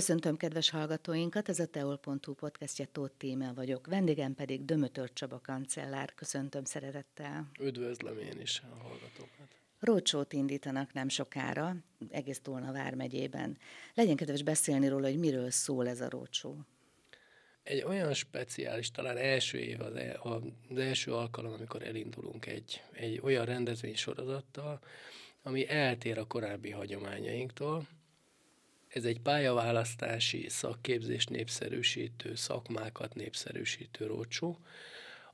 Köszöntöm kedves hallgatóinkat, ez a teol.hu podcastje Tóth Tíme vagyok. Vendégem pedig Dömötör Csaba kancellár. Köszöntöm szeretettel. Üdvözlöm én is a hallgatókat. Rócsót indítanak nem sokára, egész Tolna vármegyében. Legyen kedves beszélni róla, hogy miről szól ez a rócsó. Egy olyan speciális, talán első év az, e, az első alkalom, amikor elindulunk egy, egy olyan rendezvény sorozattal, ami eltér a korábbi hagyományainktól, ez egy pályaválasztási, szakképzés népszerűsítő, szakmákat népszerűsítő rócsó.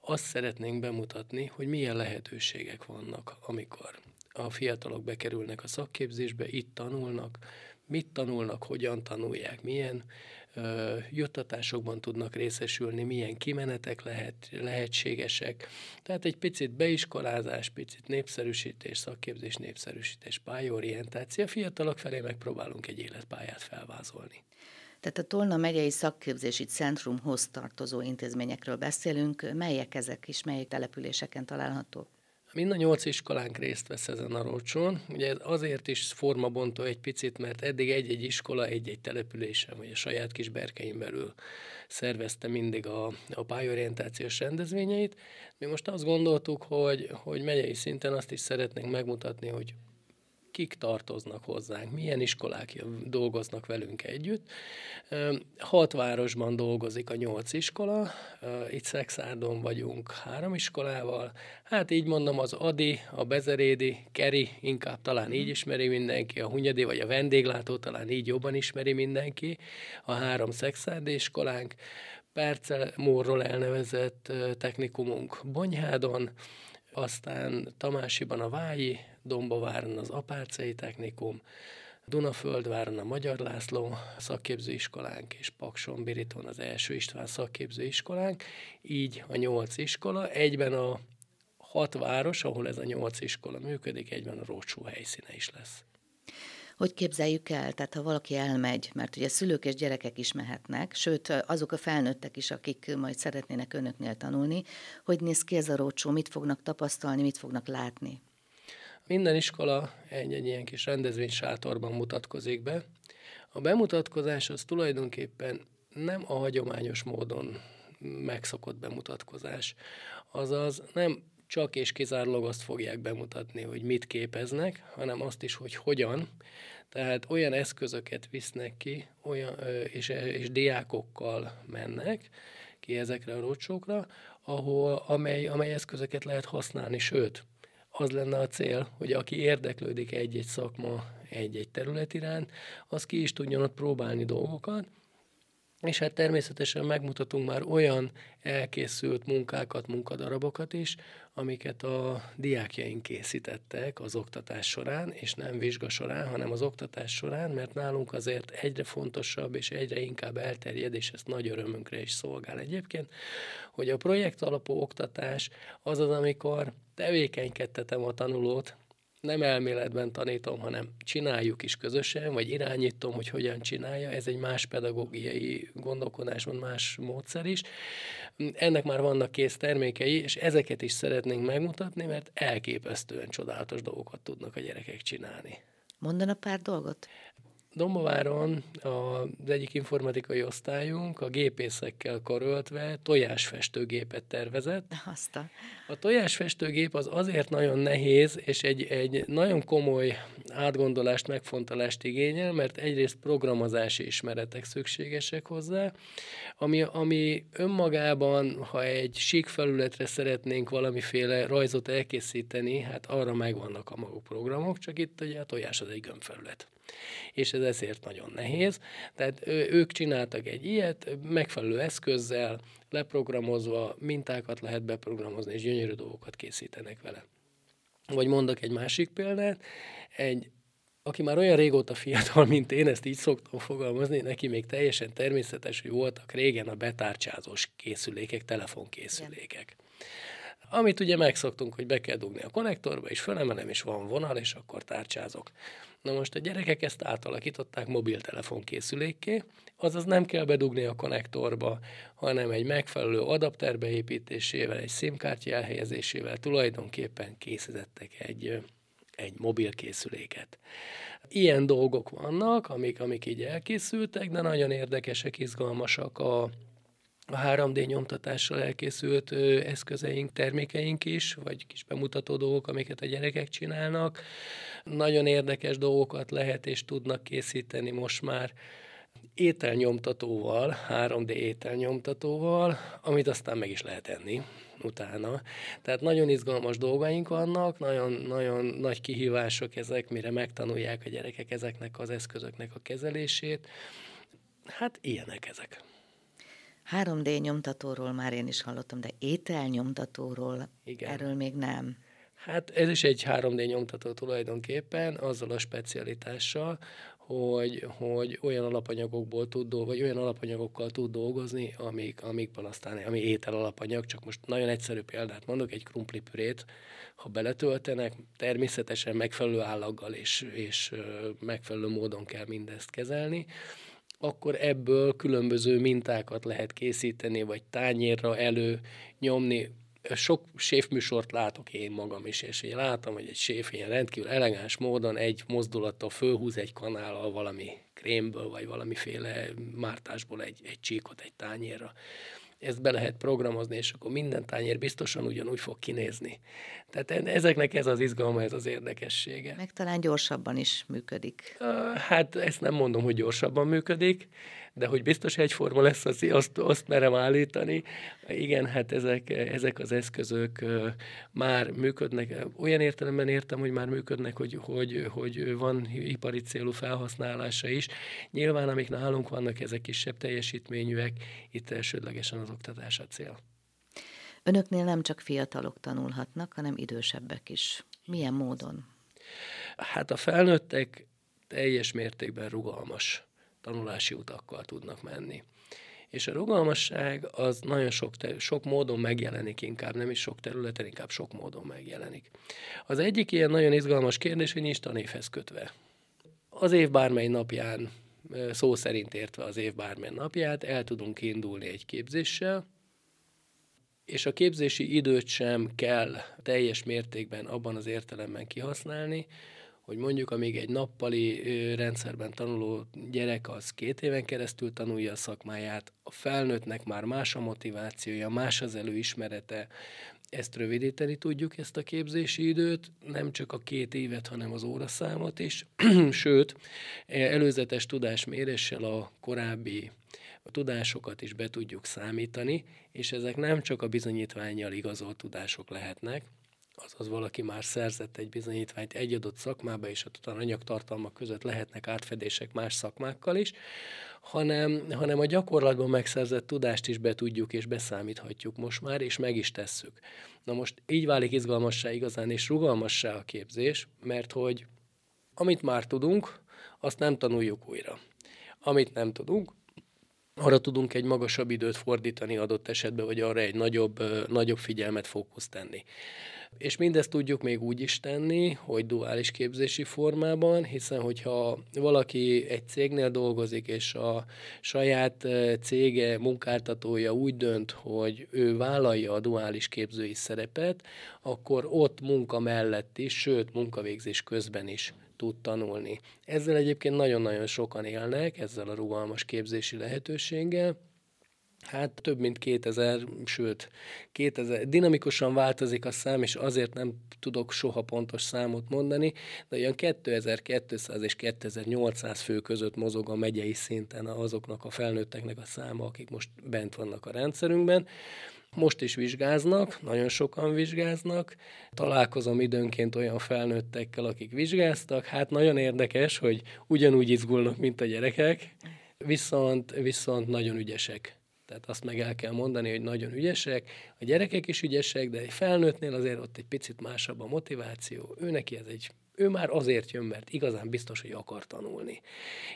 Azt szeretnénk bemutatni, hogy milyen lehetőségek vannak, amikor a fiatalok bekerülnek a szakképzésbe, itt tanulnak, mit tanulnak, hogyan tanulják, milyen juttatásokban tudnak részesülni, milyen kimenetek lehet, lehetségesek. Tehát egy picit beiskolázás, picit népszerűsítés, szakképzés, népszerűsítés, pályorientáció. A fiatalok felé megpróbálunk egy életpályát felvázolni. Tehát a Tolna megyei szakképzési centrumhoz tartozó intézményekről beszélünk. Melyek ezek is, melyik településeken találhatók? Mind a nyolc iskolánk részt vesz ezen a rocsón. Ugye ez azért is formabontó egy picit, mert eddig egy-egy iskola egy-egy településen, vagy a saját kis berkein belül szervezte mindig a, a pályorientációs rendezvényeit. Mi most azt gondoltuk, hogy, hogy megyei szinten azt is szeretnénk megmutatni, hogy kik tartoznak hozzánk, milyen iskolák dolgoznak velünk együtt. Hat városban dolgozik a nyolc iskola, itt Szexárdon vagyunk három iskolával, hát így mondom az Adi, a Bezerédi, Keri, inkább talán így ismeri mindenki, a Hunyadi vagy a vendéglátó talán így jobban ismeri mindenki, a három Szexárdi iskolánk, Percel Mórról elnevezett technikumunk Bonyhádon, aztán Tamásiban a Vályi, Dombováron az Apárcei Technikum, Dunaföldváron a Magyar László szakképzőiskolánk és Pakson Biriton az első István szakképzőiskolánk, így a nyolc iskola, egyben a hat város, ahol ez a nyolc iskola működik, egyben a rócsó helyszíne is lesz. Hogy képzeljük el? Tehát ha valaki elmegy, mert ugye szülők és gyerekek is mehetnek, sőt azok a felnőttek is, akik majd szeretnének önöknél tanulni, hogy néz ki ez a rócsó, mit fognak tapasztalni, mit fognak látni? Minden iskola egy-egy ilyen kis rendezvény sátorban mutatkozik be. A bemutatkozás az tulajdonképpen nem a hagyományos módon megszokott bemutatkozás. Azaz nem csak és kizárólag azt fogják bemutatni, hogy mit képeznek, hanem azt is, hogy hogyan. Tehát olyan eszközöket visznek ki, olyan, és, és diákokkal mennek ki ezekre a rocsókra, ahol, amely, amely eszközöket lehet használni, sőt, az lenne a cél, hogy aki érdeklődik egy-egy szakma, egy-egy terület iránt, az ki is tudjon ott próbálni dolgokat, és hát természetesen megmutatunk már olyan elkészült munkákat, munkadarabokat is, amiket a diákjaink készítettek az oktatás során, és nem vizsga során, hanem az oktatás során, mert nálunk azért egyre fontosabb és egyre inkább elterjed, és ezt nagy örömünkre is szolgál egyébként, hogy a projekt alapú oktatás az az, amikor tevékenykedtetem a tanulót, nem elméletben tanítom, hanem csináljuk is közösen, vagy irányítom, hogy hogyan csinálja. Ez egy más pedagógiai gondolkodásban, más módszer is. Ennek már vannak kész termékei, és ezeket is szeretnénk megmutatni, mert elképesztően csodálatos dolgokat tudnak a gyerekek csinálni. Mondana pár dolgot? Dombováron az egyik informatikai osztályunk a gépészekkel karöltve tojásfestőgépet tervezett. Azt a... a tojásfestőgép az azért nagyon nehéz, és egy, egy nagyon komoly átgondolást, megfontolást igényel, mert egyrészt programozási ismeretek szükségesek hozzá, ami, ami önmagában, ha egy sík felületre szeretnénk valamiféle rajzot elkészíteni, hát arra megvannak a maguk programok, csak itt ugye a tojás az egy gömbfelület és ez ezért nagyon nehéz. Tehát ők csináltak egy ilyet, megfelelő eszközzel, leprogramozva, mintákat lehet beprogramozni, és gyönyörű dolgokat készítenek vele. Vagy mondok egy másik példát, egy aki már olyan régóta fiatal, mint én, ezt így szoktam fogalmazni, neki még teljesen természetes, hogy voltak régen a betárcsázós készülékek, telefonkészülékek. Amit ugye megszoktunk, hogy be kell dugni a konnektorba, és fölemelem, és van vonal, és akkor tárcsázok. Na most a gyerekek ezt átalakították mobiltelefon készülékké, azaz nem kell bedugni a konnektorba, hanem egy megfelelő adapter beépítésével, egy SIM-kártya elhelyezésével tulajdonképpen készítettek egy, egy mobilkészüléket. Ilyen dolgok vannak, amik, amik így elkészültek, de nagyon érdekesek, izgalmasak a, a 3D nyomtatással elkészült ö, eszközeink, termékeink is, vagy kis bemutató dolgok, amiket a gyerekek csinálnak. Nagyon érdekes dolgokat lehet és tudnak készíteni most már ételnyomtatóval, 3D ételnyomtatóval, amit aztán meg is lehet enni utána. Tehát nagyon izgalmas dolgaink vannak, nagyon, nagyon nagy kihívások ezek, mire megtanulják a gyerekek ezeknek az eszközöknek a kezelését. Hát ilyenek ezek. 3D nyomtatóról már én is hallottam, de ételnyomtatóról Igen. erről még nem. Hát ez is egy 3D nyomtató tulajdonképpen, azzal a specialitással, hogy, hogy olyan alapanyagokból tud dolgozni, vagy olyan alapanyagokkal tud dolgozni, amik, amikből aztán, ami étel alapanyag, csak most nagyon egyszerű példát mondok, egy krumplipürét, ha beletöltenek, természetesen megfelelő állaggal és, és megfelelő módon kell mindezt kezelni, akkor ebből különböző mintákat lehet készíteni, vagy tányérra elő nyomni, sok séfműsort látok én magam is, és én látom, hogy egy séf ilyen rendkívül elegáns módon egy mozdulattal fölhúz egy kanállal valami krémből, vagy valamiféle mártásból egy, egy csíkot egy tányérra ezt be lehet programozni, és akkor minden tányér biztosan ugyanúgy fog kinézni. Tehát ezeknek ez az izgalma, ez az érdekessége. Meg talán gyorsabban is működik. Hát ezt nem mondom, hogy gyorsabban működik, de hogy biztos egyforma lesz, az, azt, azt merem állítani. Igen, hát ezek, ezek az eszközök már működnek. Olyan értelemben értem, hogy már működnek, hogy, hogy, hogy van ipari célú felhasználása is. Nyilván, amik nálunk vannak, ezek kisebb teljesítményűek, itt elsődlegesen az oktatás a cél. Önöknél nem csak fiatalok tanulhatnak, hanem idősebbek is. Milyen módon? Hát a felnőttek teljes mértékben rugalmas tanulási utakkal tudnak menni. És a rugalmasság az nagyon sok, ter- sok módon megjelenik, inkább nem is sok területen, inkább sok módon megjelenik. Az egyik ilyen nagyon izgalmas kérdés, hogy nincs tanévhez kötve. Az év bármely napján, szó szerint értve az év bármely napját, el tudunk indulni egy képzéssel, és a képzési időt sem kell teljes mértékben abban az értelemben kihasználni, hogy mondjuk amíg egy nappali rendszerben tanuló gyerek az két éven keresztül tanulja a szakmáját, a felnőttnek már más a motivációja, más az előismerete, ezt rövidíteni tudjuk, ezt a képzési időt, nem csak a két évet, hanem az óraszámot is, sőt, előzetes tudásméréssel a korábbi a tudásokat is be tudjuk számítani, és ezek nem csak a bizonyítványjal igazolt tudások lehetnek, azaz valaki már szerzett egy bizonyítványt egy adott szakmába, és a anyagtartalmak között lehetnek átfedések más szakmákkal is, hanem, hanem a gyakorlatban megszerzett tudást is be tudjuk és beszámíthatjuk most már, és meg is tesszük. Na most így válik izgalmassá igazán és rugalmassá a képzés, mert hogy amit már tudunk, azt nem tanuljuk újra. Amit nem tudunk, arra tudunk egy magasabb időt fordítani adott esetben, vagy arra egy nagyobb, nagyobb figyelmet fókusz tenni. És mindezt tudjuk még úgy is tenni, hogy duális képzési formában, hiszen hogyha valaki egy cégnél dolgozik, és a saját cége munkáltatója úgy dönt, hogy ő vállalja a duális képzői szerepet, akkor ott munka mellett is, sőt munkavégzés közben is tud tanulni. Ezzel egyébként nagyon-nagyon sokan élnek, ezzel a rugalmas képzési lehetőséggel, Hát több mint 2000, sőt, 2000, dinamikusan változik a szám, és azért nem tudok soha pontos számot mondani, de olyan 2200 és 2800 fő között mozog a megyei szinten azoknak a felnőtteknek a száma, akik most bent vannak a rendszerünkben. Most is vizsgáznak, nagyon sokan vizsgáznak, találkozom időnként olyan felnőttekkel, akik vizsgáztak, hát nagyon érdekes, hogy ugyanúgy izgulnak, mint a gyerekek, viszont, viszont nagyon ügyesek tehát azt meg el kell mondani, hogy nagyon ügyesek, a gyerekek is ügyesek, de egy felnőttnél azért ott egy picit másabb a motiváció. Ő neki ez egy ő már azért jön, mert igazán biztos, hogy akar tanulni.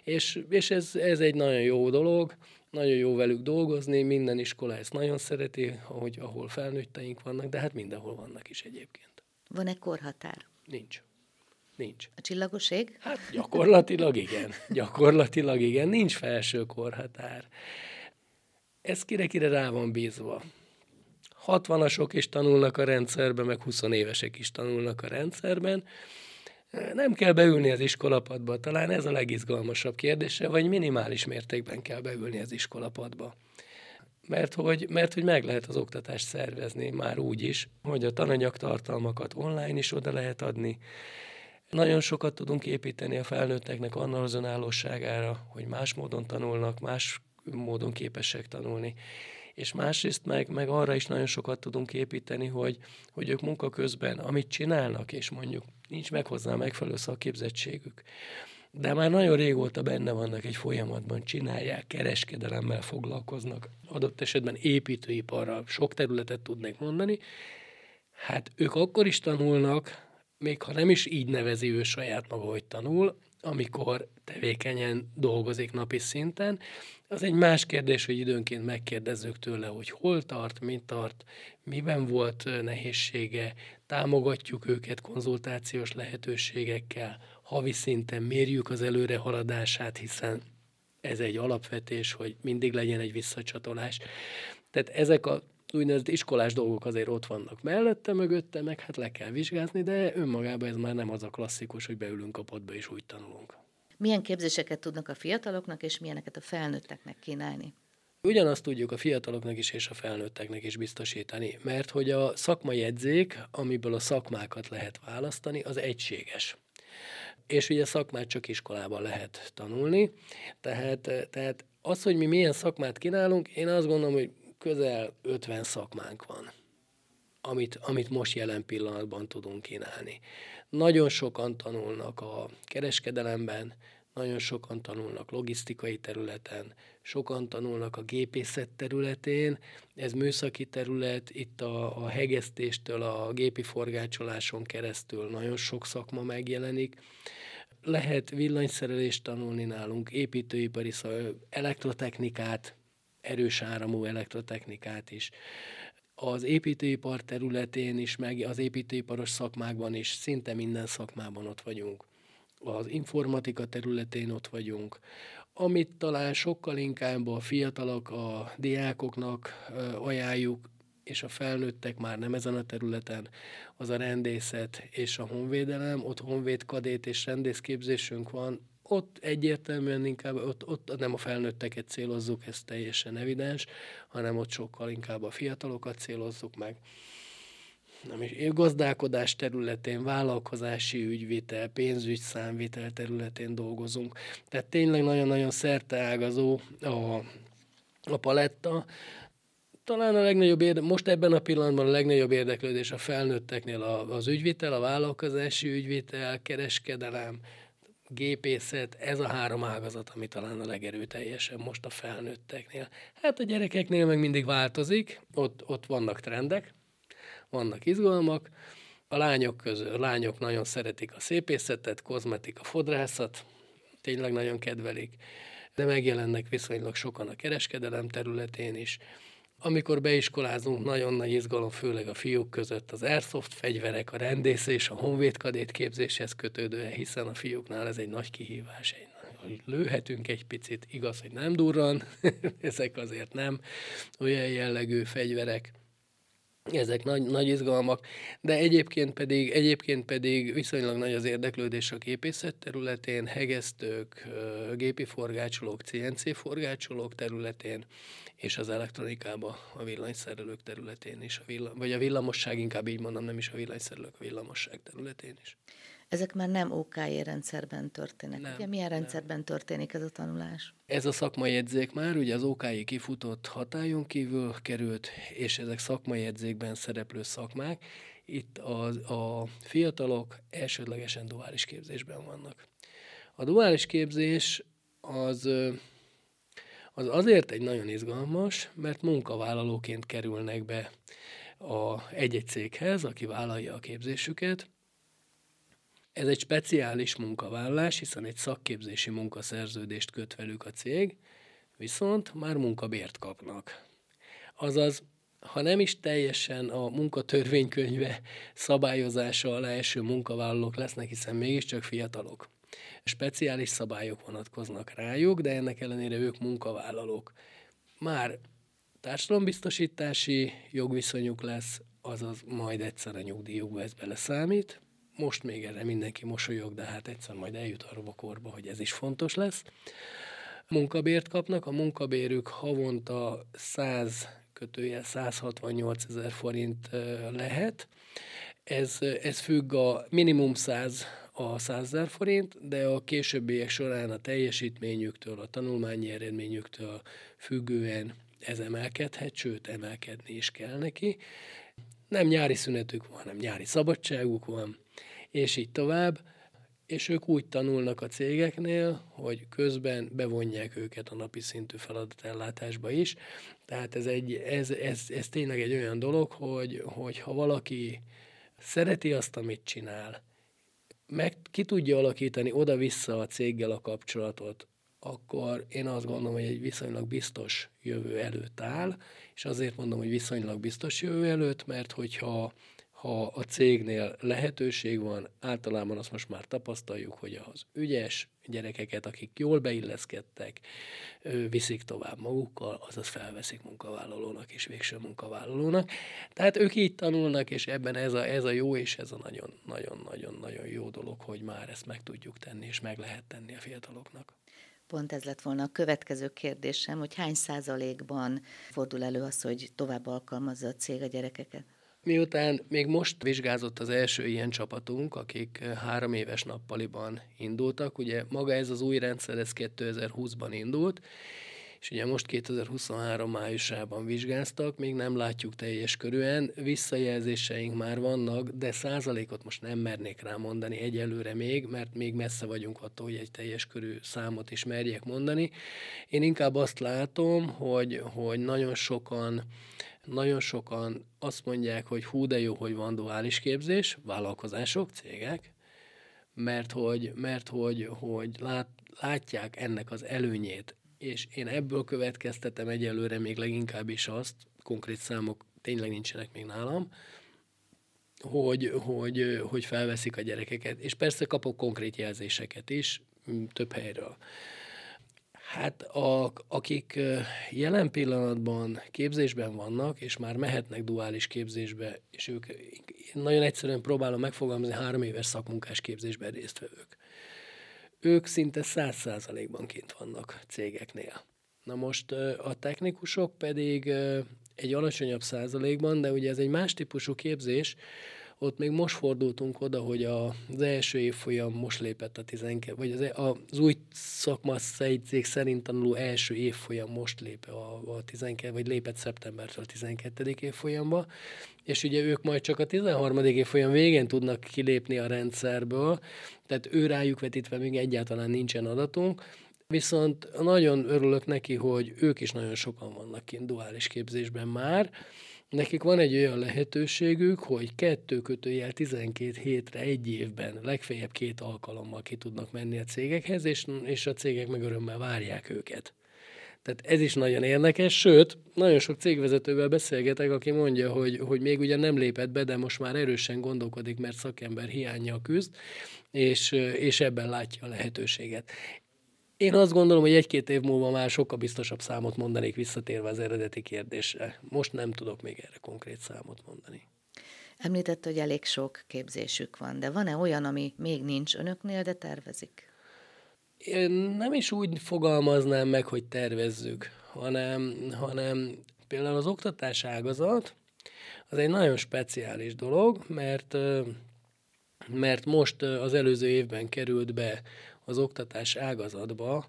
És, és ez, ez egy nagyon jó dolog, nagyon jó velük dolgozni, minden iskola ezt nagyon szereti, ahogy, ahol felnőtteink vannak, de hát mindenhol vannak is egyébként. Van-e korhatár? Nincs. Nincs. A csillagoség? Hát gyakorlatilag igen. Gyakorlatilag igen. Nincs felső korhatár ez kire-kire rá van bízva. 60-asok is tanulnak a rendszerben, meg 20 évesek is tanulnak a rendszerben, Nem kell beülni az iskolapadba, talán ez a legizgalmasabb kérdése, vagy minimális mértékben kell beülni az iskolapadba. Mert hogy, mert hogy meg lehet az oktatást szervezni már úgy is, hogy a tananyagtartalmakat online is oda lehet adni, nagyon sokat tudunk építeni a felnőtteknek annak az önállóságára, hogy más módon tanulnak, más módon képesek tanulni. És másrészt meg, meg arra is nagyon sokat tudunk építeni, hogy, hogy ők munka közben, amit csinálnak, és mondjuk nincs meg hozzá megfelelő szakképzettségük, de már nagyon régóta benne vannak egy folyamatban, csinálják, kereskedelemmel foglalkoznak, adott esetben építőiparra, sok területet tudnék mondani, hát ők akkor is tanulnak, még ha nem is így nevezi ő saját maga, hogy tanul, amikor tevékenyen dolgozik napi szinten, az egy más kérdés, hogy időnként megkérdezzük tőle, hogy hol tart, mit tart, miben volt nehézsége, támogatjuk őket konzultációs lehetőségekkel, havi szinten mérjük az előre haladását, hiszen ez egy alapvetés, hogy mindig legyen egy visszacsatolás. Tehát ezek a úgynevezett iskolás dolgok azért ott vannak mellette, mögötte, meg hát le kell vizsgázni, de önmagában ez már nem az a klasszikus, hogy beülünk a padba és úgy tanulunk. Milyen képzéseket tudnak a fiataloknak, és milyeneket a felnőtteknek kínálni? Ugyanazt tudjuk a fiataloknak is és a felnőtteknek is biztosítani, mert hogy a szakmai edzék, amiből a szakmákat lehet választani, az egységes. És ugye szakmát csak iskolában lehet tanulni, tehát, tehát az, hogy mi milyen szakmát kínálunk, én azt gondolom, hogy közel 50 szakmánk van, amit, amit most jelen pillanatban tudunk kínálni. Nagyon sokan tanulnak a kereskedelemben, nagyon sokan tanulnak logisztikai területen, sokan tanulnak a gépészet területén, ez műszaki terület, itt a, a hegesztéstől a gépi forgácsoláson keresztül nagyon sok szakma megjelenik. Lehet villanyszerelést tanulni nálunk, építőipari, elektrotechnikát, erős áramú elektrotechnikát is. Az építőipar területén is, meg az építőiparos szakmákban is, szinte minden szakmában ott vagyunk. Az informatika területén ott vagyunk, amit talán sokkal inkább a fiatalok, a diákoknak ajánljuk, és a felnőttek már nem ezen a területen, az a rendészet és a honvédelem, ott honvédkadét és rendészképzésünk van, ott egyértelműen inkább, ott, ott nem a felnőtteket célozzuk, ez teljesen evidens, hanem ott sokkal inkább a fiatalokat célozzuk meg. Nem is, gazdálkodás területén, vállalkozási ügyvitel, pénzügy számvitel területén dolgozunk. Tehát tényleg nagyon-nagyon szerteágazó a, a paletta, talán a legnagyobb érde, most ebben a pillanatban a legnagyobb érdeklődés a felnőtteknél az ügyvitel, a vállalkozási ügyvitel, kereskedelem, gépészet, ez a három ágazat, ami talán a legerőteljesebb most a felnőtteknél. Hát a gyerekeknél meg mindig változik, ott, ott vannak trendek, vannak izgalmak, a lányok közül, a lányok nagyon szeretik a szépészetet, kozmetika, fodrászat, tényleg nagyon kedvelik, de megjelennek viszonylag sokan a kereskedelem területén is. Amikor beiskolázunk, nagyon nagy izgalom, főleg a fiúk között az airsoft fegyverek, a rendészés, a honvédkadét képzéshez kötődően, hiszen a fiúknál ez egy nagy kihívás, egy hogy lőhetünk egy picit, igaz, hogy nem durran, ezek azért nem olyan jellegű fegyverek, ezek nagy, nagy izgalmak, de egyébként pedig, egyébként pedig viszonylag nagy az érdeklődés a gépészet területén, hegesztők, gépi forgácsolók, CNC forgácsolók területén, és az elektronikába, a villanyszerelők területén is, a villam, vagy a villamosság, inkább így mondom, nem is a villanyszerelők, a villamosság területén is. Ezek már nem OKI rendszerben történnek. Nem, ugye milyen nem. rendszerben történik ez a tanulás? Ez a szakmai jegyzék már, ugye az OKI kifutott hatályon kívül került, és ezek szakmai jegyzékben szereplő szakmák. Itt a, a fiatalok elsődlegesen duális képzésben vannak. A duális képzés az az azért egy nagyon izgalmas, mert munkavállalóként kerülnek be a egy-egy céghez, aki vállalja a képzésüket. Ez egy speciális munkavállalás, hiszen egy szakképzési munkaszerződést köt velük a cég, viszont már munkabért kapnak. Azaz, ha nem is teljesen a munkatörvénykönyve szabályozása alá eső munkavállalók lesznek, hiszen mégiscsak fiatalok speciális szabályok vonatkoznak rájuk, de ennek ellenére ők munkavállalók. Már társadalombiztosítási jogviszonyuk lesz, azaz majd egyszer a nyugdíjukba ez beleszámít, most még erre mindenki mosolyog, de hát egyszer majd eljut arra a korba, hogy ez is fontos lesz. Munkabért kapnak, a munkabérük havonta 100 kötője 168 ezer forint lehet. Ez, ez függ a minimum 100 a 100 ezer forint, de a későbbiek során a teljesítményüktől, a tanulmányi eredményüktől függően ez emelkedhet, sőt emelkedni is kell neki. Nem nyári szünetük van, hanem nyári szabadságuk van, és így tovább és ők úgy tanulnak a cégeknél, hogy közben bevonják őket a napi szintű feladatellátásba is. Tehát ez, egy, ez, ez, ez tényleg egy olyan dolog, hogy, hogy ha valaki szereti azt, amit csinál, meg ki tudja alakítani oda-vissza a céggel a kapcsolatot, akkor én azt gondolom, hogy egy viszonylag biztos jövő előtt áll, és azért mondom, hogy viszonylag biztos jövő előtt, mert hogyha ha a cégnél lehetőség van, általában azt most már tapasztaljuk, hogy az ügyes gyerekeket, akik jól beilleszkedtek, viszik tovább magukkal, azaz felveszik munkavállalónak és végső munkavállalónak. Tehát ők így tanulnak, és ebben ez a, ez a jó, és ez a nagyon-nagyon-nagyon jó dolog, hogy már ezt meg tudjuk tenni, és meg lehet tenni a fiataloknak. Pont ez lett volna a következő kérdésem, hogy hány százalékban fordul elő az, hogy tovább alkalmazza a cég a gyerekeket? Miután még most vizsgázott az első ilyen csapatunk, akik eh, három éves nappaliban indultak, ugye maga ez az új rendszer, ez 2020-ban indult, és ugye most 2023 májusában vizsgáztak, még nem látjuk teljes körűen, visszajelzéseink már vannak, de százalékot most nem mernék rá mondani egyelőre még, mert még messze vagyunk attól, hogy egy teljes körű számot is merjek mondani. Én inkább azt látom, hogy, hogy nagyon sokan nagyon sokan azt mondják, hogy hú, de jó, hogy van duális képzés, vállalkozások, cégek, mert hogy, mert hogy, hogy lát, látják ennek az előnyét, és én ebből következtetem egyelőre még leginkább is azt, konkrét számok tényleg nincsenek még nálam, hogy, hogy, hogy felveszik a gyerekeket, és persze kapok konkrét jelzéseket is több helyről. Hát a, akik jelen pillanatban képzésben vannak, és már mehetnek duális képzésbe, és ők én nagyon egyszerűen próbálom megfogalmazni három éves szakmunkás képzésben résztvevők. Ők szinte száz százalékban kint vannak cégeknél. Na most a technikusok pedig egy alacsonyabb százalékban, de ugye ez egy más típusú képzés, ott még most fordultunk oda, hogy az első évfolyam most lépett a 12, vagy az, e- az új szakma cég szerint tanuló első évfolyam most lép a, a 12, vagy lépett szeptembertől a 12. évfolyamba, és ugye ők majd csak a 13. évfolyam végén tudnak kilépni a rendszerből, tehát ő rájuk vetítve még egyáltalán nincsen adatunk, Viszont nagyon örülök neki, hogy ők is nagyon sokan vannak kint duális képzésben már, Nekik van egy olyan lehetőségük, hogy kettő kötőjel 12 hétre egy évben, legfeljebb két alkalommal ki tudnak menni a cégekhez, és, és a cégek meg örömmel várják őket. Tehát ez is nagyon érdekes, sőt, nagyon sok cégvezetővel beszélgetek, aki mondja, hogy, hogy még ugye nem lépett be, de most már erősen gondolkodik, mert szakember hiánya küzd, és, és ebben látja a lehetőséget. Én azt gondolom, hogy egy-két év múlva már sokkal biztosabb számot mondanék visszatérve az eredeti kérdésre. Most nem tudok még erre konkrét számot mondani. Említette, hogy elég sok képzésük van, de van-e olyan, ami még nincs önöknél, de tervezik? Én nem is úgy fogalmaznám meg, hogy tervezzük, hanem, hanem például az oktatás ágazat az egy nagyon speciális dolog, mert mert most az előző évben került be az oktatás ágazatba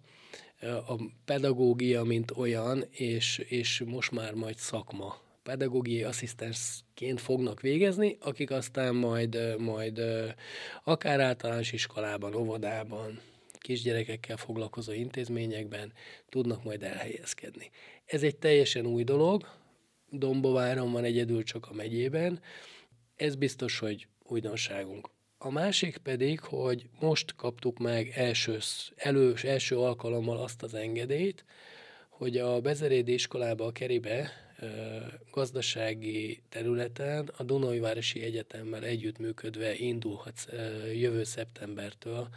a pedagógia, mint olyan, és, és most már majd szakma. Pedagógiai asszisztensként fognak végezni, akik aztán majd, majd akár általános iskolában, óvodában, kisgyerekekkel foglalkozó intézményekben tudnak majd elhelyezkedni. Ez egy teljesen új dolog, Dombováron van egyedül csak a megyében, ez biztos, hogy újdonságunk. A másik pedig, hogy most kaptuk meg első, elős, első alkalommal azt az engedélyt, hogy a Bezerédi iskolába, a Keribe gazdasági területen a Dunajvárosi Egyetemmel együttműködve indulhat jövő szeptembertől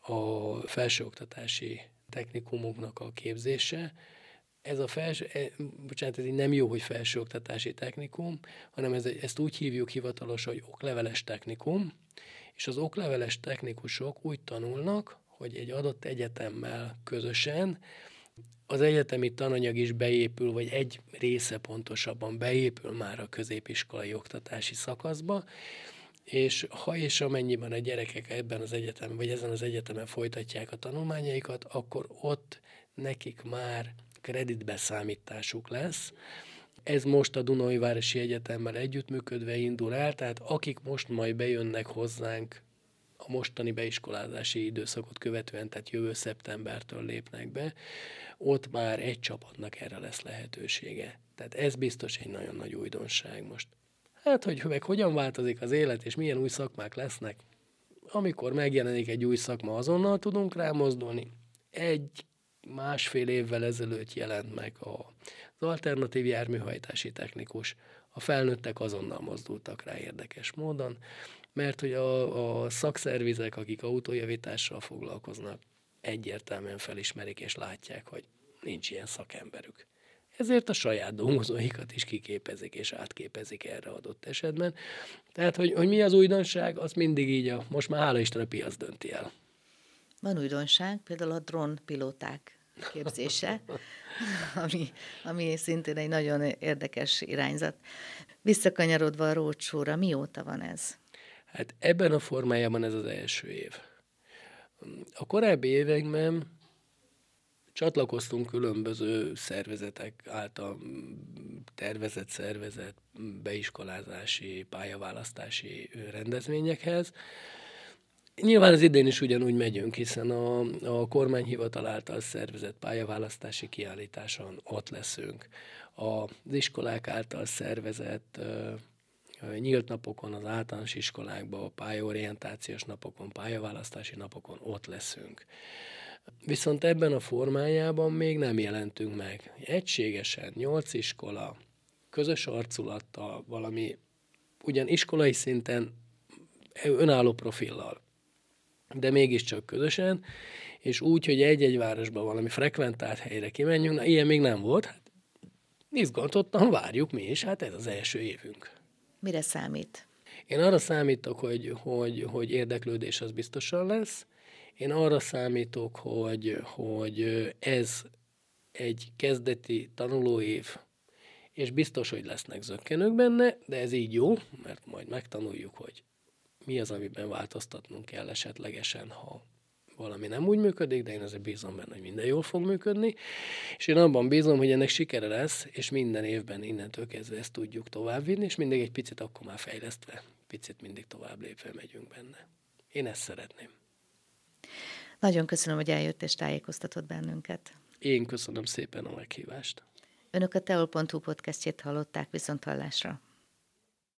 a felsőoktatási technikumoknak a képzése. Ez a felső, e, bocsánat, ez nem jó, hogy felsőoktatási technikum, hanem ez, ezt úgy hívjuk hivatalosan, hogy okleveles technikum, és az okleveles technikusok úgy tanulnak, hogy egy adott egyetemmel közösen az egyetemi tananyag is beépül, vagy egy része pontosabban beépül már a középiskolai oktatási szakaszba, és ha és amennyiben a gyerekek ebben az egyetemen, vagy ezen az egyetemen folytatják a tanulmányaikat, akkor ott nekik már kreditbeszámításuk lesz. Ez most a Városi Egyetemmel együttműködve indul el, tehát akik most majd bejönnek hozzánk a mostani beiskolázási időszakot követően, tehát jövő szeptembertől lépnek be, ott már egy csapatnak erre lesz lehetősége. Tehát ez biztos egy nagyon nagy újdonság most. Hát, hogy meg hogyan változik az élet, és milyen új szakmák lesznek, amikor megjelenik egy új szakma, azonnal tudunk rámozdulni. Egy másfél évvel ezelőtt jelent meg az alternatív járműhajtási technikus. A felnőttek azonnal mozdultak rá érdekes módon, mert hogy a, a szakszervizek, akik autójavítással foglalkoznak, egyértelműen felismerik és látják, hogy nincs ilyen szakemberük. Ezért a saját dolgozóikat is kiképezik és átképezik erre adott esetben. Tehát, hogy, hogy mi az újdonság, az mindig így a, most már hála Isten a piac dönti el. Van újdonság, például a drónpilóták képzése, ami, ami szintén egy nagyon érdekes irányzat. Visszakanyarodva a rócsóra, mióta van ez? Hát ebben a formájában ez az első év. A korábbi években csatlakoztunk különböző szervezetek által tervezett szervezet beiskolázási, pályaválasztási rendezvényekhez, Nyilván az idén is ugyanúgy megyünk, hiszen a, a kormányhivatal által szervezett pályaválasztási kiállításon ott leszünk. Az iskolák által szervezett nyílt napokon, az általános iskolákban, a pályaorientációs napokon, pályaválasztási napokon ott leszünk. Viszont ebben a formájában még nem jelentünk meg. Egységesen, nyolc iskola, közös arculattal, valami ugyan iskolai szinten önálló profillal de mégiscsak közösen, és úgy, hogy egy-egy városban valami frekventált helyre kimenjünk, na ilyen még nem volt, hát izgatottan várjuk mi is, hát ez az első évünk. Mire számít? Én arra számítok, hogy, hogy, hogy érdeklődés az biztosan lesz. Én arra számítok, hogy, hogy ez egy kezdeti tanulóév, és biztos, hogy lesznek zökkenők benne, de ez így jó, mert majd megtanuljuk, hogy mi az, amiben változtatnunk kell esetlegesen, ha valami nem úgy működik, de én azért bízom benne, hogy minden jól fog működni, és én abban bízom, hogy ennek sikere lesz, és minden évben innentől kezdve ezt tudjuk továbbvinni, és mindig egy picit akkor már fejlesztve, picit mindig tovább lépve megyünk benne. Én ezt szeretném. Nagyon köszönöm, hogy eljött és tájékoztatott bennünket. Én köszönöm szépen a meghívást. Önök a teol.hu podcastjét hallották viszont hallásra.